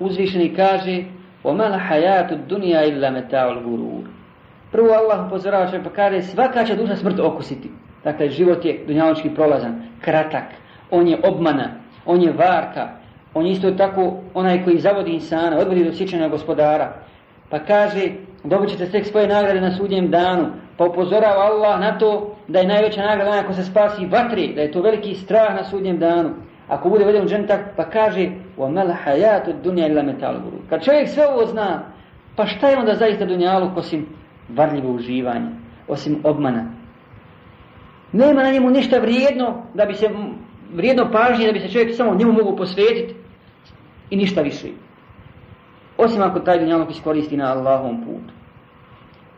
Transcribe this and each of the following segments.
uzvišeni kaže وَمَا لَحَيَاتُ الدُّنْيَا إِلَّا مَتَاعُ الْغُرُورِ Prvo Allah upozorava čovjek pa kaže svaka će duša smrt okusiti. Dakle, život je dunjaločki prolazan, kratak, on je obmana, on je varka, on je isto tako onaj koji zavodi insana, odvodi do sjećanja gospodara. Pa kaže, dobit ćete tek svoje nagrade na sudnjem danu, pa upozorava Allah na to da je najveća nagrada ako se spasi vatri, da je to veliki strah na sudnjem danu. Ako bude veden u džentak, pa kaže, وَمَلْ حَيَاتُ الدُّنْيَا إِلَّا مَتَالُ Kad čovjek sve ovo zna, pa šta je onda zaista dunjaluk osim varljivo uživanje, osim obmana? Nema na njemu ništa vrijedno da bi se vrijedno pažnje da bi se čovjek samo njemu mogu posvetiti i ništa više. Osim ako taj dunjaluk iskoristi na Allahom putu.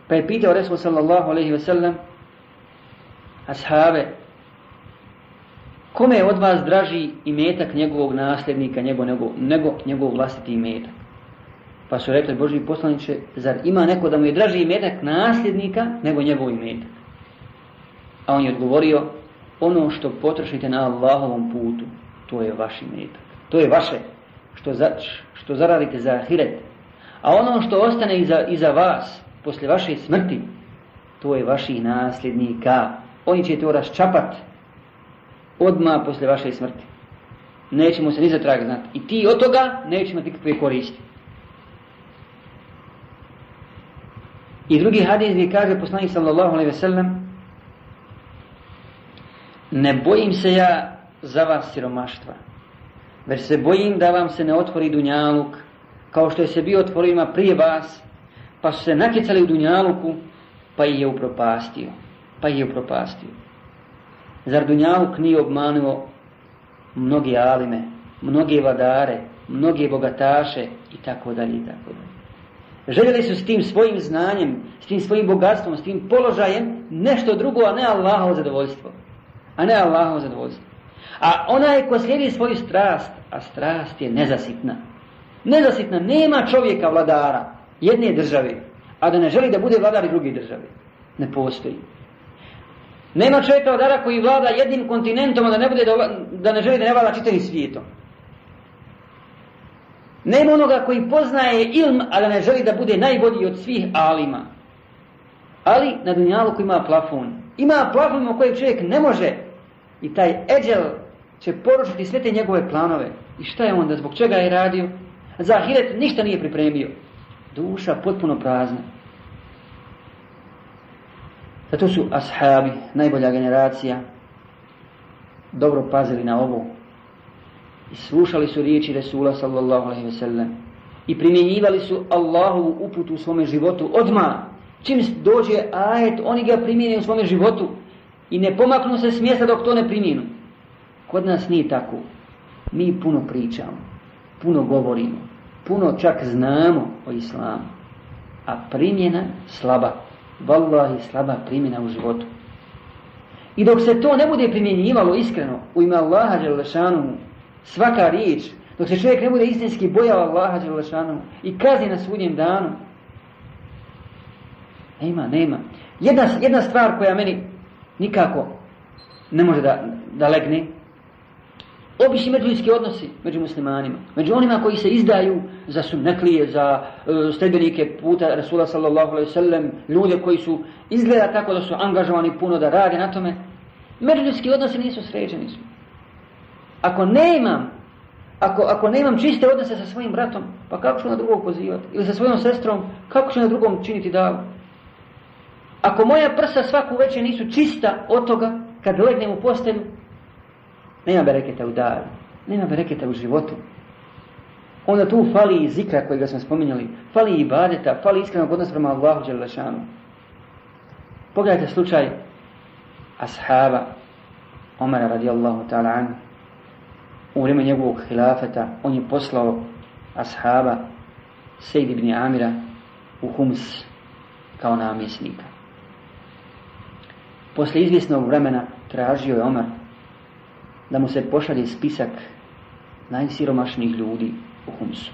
Pa je pitao Resul sallallahu alaihi wa sallam ashave kome je od vas draži imetak njegovog nasljednika nego, nego, nego njegov vlastiti imetak. Pa su rekli Boži poslaniče, zar ima neko da mu je draži imetak nasljednika nego njegov imetak? A on je odgovorio, ono što potrošite na Allahovom putu, to je vaš imetak. To je vaše, što, za, što zaradite za ahiret. A ono što ostane iza, iza vas, posle vaše smrti, to je vaših nasljednika. Oni će to raščapati odma posle vaše smrti. Nećemo se ni za trag znati. I ti od toga nećemo nikakve koristi. I drugi hadis gdje kaže poslanik sallallahu alaihi ve sellem Ne bojim se ja za vas siromaštva, već se bojim da vam se ne otvori dunjaluk, kao što je se bio otvorima prije vas, pa su se nakicali u dunjaluku, pa ih je upropastio. Pa ih je upropastio. Zar dunjaluk nije obmanuo mnoge alime, mnoge vladare, mnoge bogataše i tako dalje i tako dalje. Željeli su s tim svojim znanjem, s tim svojim bogatstvom, s tim položajem nešto drugo, a ne Allahovo zadovoljstvo a ne Allahovo zadovoljstvo. A onaj ko slijedi svoju strast, a strast je nezasitna. Nezasitna, nema čovjeka vladara jedne države, a da ne želi da bude vladar druge države. Ne postoji. Nema čovjeka vladara koji vlada jednim kontinentom, da ne, bude da, da ne želi da ne vlada čitavim svijetom. Nema onoga koji poznaje ilm, a da ne želi da bude najbolji od svih alima. Ali na dunjalu koji ima plafon, ima plafon u kojeg čovjek ne može i taj eđel će poručiti sve te njegove planove. I šta je onda, zbog čega je radio? Za ahiret ništa nije pripremio. Duša potpuno prazna. Zato su ashabi, najbolja generacija, dobro pazili na ovo. I slušali su riječi Resula sallallahu alaihi ve sellem. I primjenjivali su Allahovu uputu u svome životu odmah Čim dođe ajet, oni ga primjenjuju u svome životu i ne pomaknu se s mjesta dok to ne primjenu. Kod nas nije tako. Mi puno pričamo, puno govorimo, puno čak znamo o islamu. A primjena slaba vallahi slaba primjena u životu. I dok se to ne bude primjenjivalo iskreno u ime Allaha Đelešanu, svaka riječ, dok se čovjek ne bude istinski bojao Allaha Đelešanu i kazi na sudnjem danu, Nema, nema. Jedna, jedna stvar koja meni nikako ne može da, da legne, obični međuljski odnosi među muslimanima, među onima koji se izdaju za sunnetlije, za e, stredbenike puta Rasula sallallahu alaihi sallam, ljude koji su izgleda tako da su angažovani puno da rade na tome, međuljski odnosi nisu sređeni su. Ako nemam, ako, ako nemam čiste odnose sa svojim bratom, pa kako ću na drugog pozivati? Ili sa svojom sestrom, kako ću na drugom činiti davu? Ako moja prsa svaku večer nisu čista od toga, kad legnem u postelju, nema bereketa u daru, nema bereketa u životu. Onda tu fali i zikra koji ga smo spominjali, fali i ibadeta, fali iskrenog odnosa prema Allahu Đelešanu. Pogledajte slučaj ashaba Omara radijallahu ta'ala an u vrijeme njegovog hilafeta on je poslao ashaba Sejd ibn Amira u Hums kao namjesnika. Posle izvjesnog vremena tražio je Omar da mu se pošalje spisak najsiromašnijih ljudi u Humsu.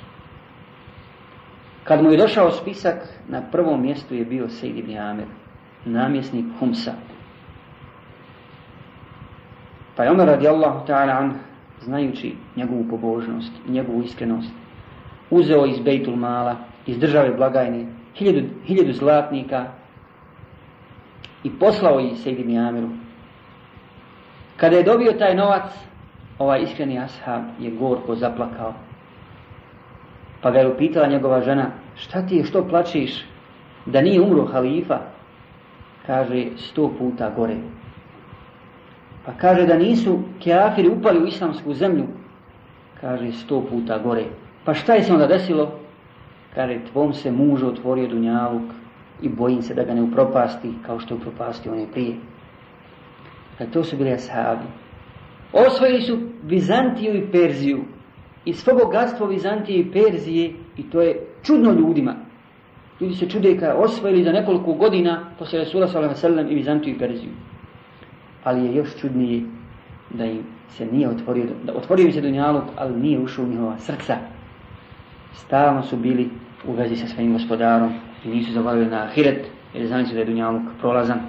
Kad mu je došao spisak, na prvom mjestu je bio Sejid ibn Amir, namjesnik Humsa. Pa je Omer radijallahu ta'ala an, znajući njegovu pobožnost i njegovu iskrenost, uzeo iz Bejtul Mala, iz države blagajne, hiljadu, hiljadu zlatnika i poslao ih Sejdi Amiru. Kada je dobio taj novac, ovaj iskreni ashab je gorko zaplakao. Pa ga je upitala njegova žena, šta ti je, što plačiš, da nije umro halifa? Kaže, sto puta gore. Pa kaže da nisu keafiri upali u islamsku zemlju. Kaže, sto puta gore. Pa šta je se onda desilo? Kaže, tvom se mužu otvorio dunjaluk i bojim se da ga ne upropasti kao što je upropasti one prije. Da to su bili ashabi. Osvojili su Bizantiju i Perziju. I svo bogatstvo Bizantije i Perzije i to je čudno ljudima. Ljudi se čude kada osvojili za nekoliko godina posle Resula s.a.v. i Bizantiju i Perziju. Ali je još čudnije da im se nije otvorio, da otvorio im se dunjaluk, ali nije ušao u njihova srca. Stalno su bili u vezi sa svojim gospodarom i nisu zavalili na ahiret, jer znali su da je dunjaluk prolazan.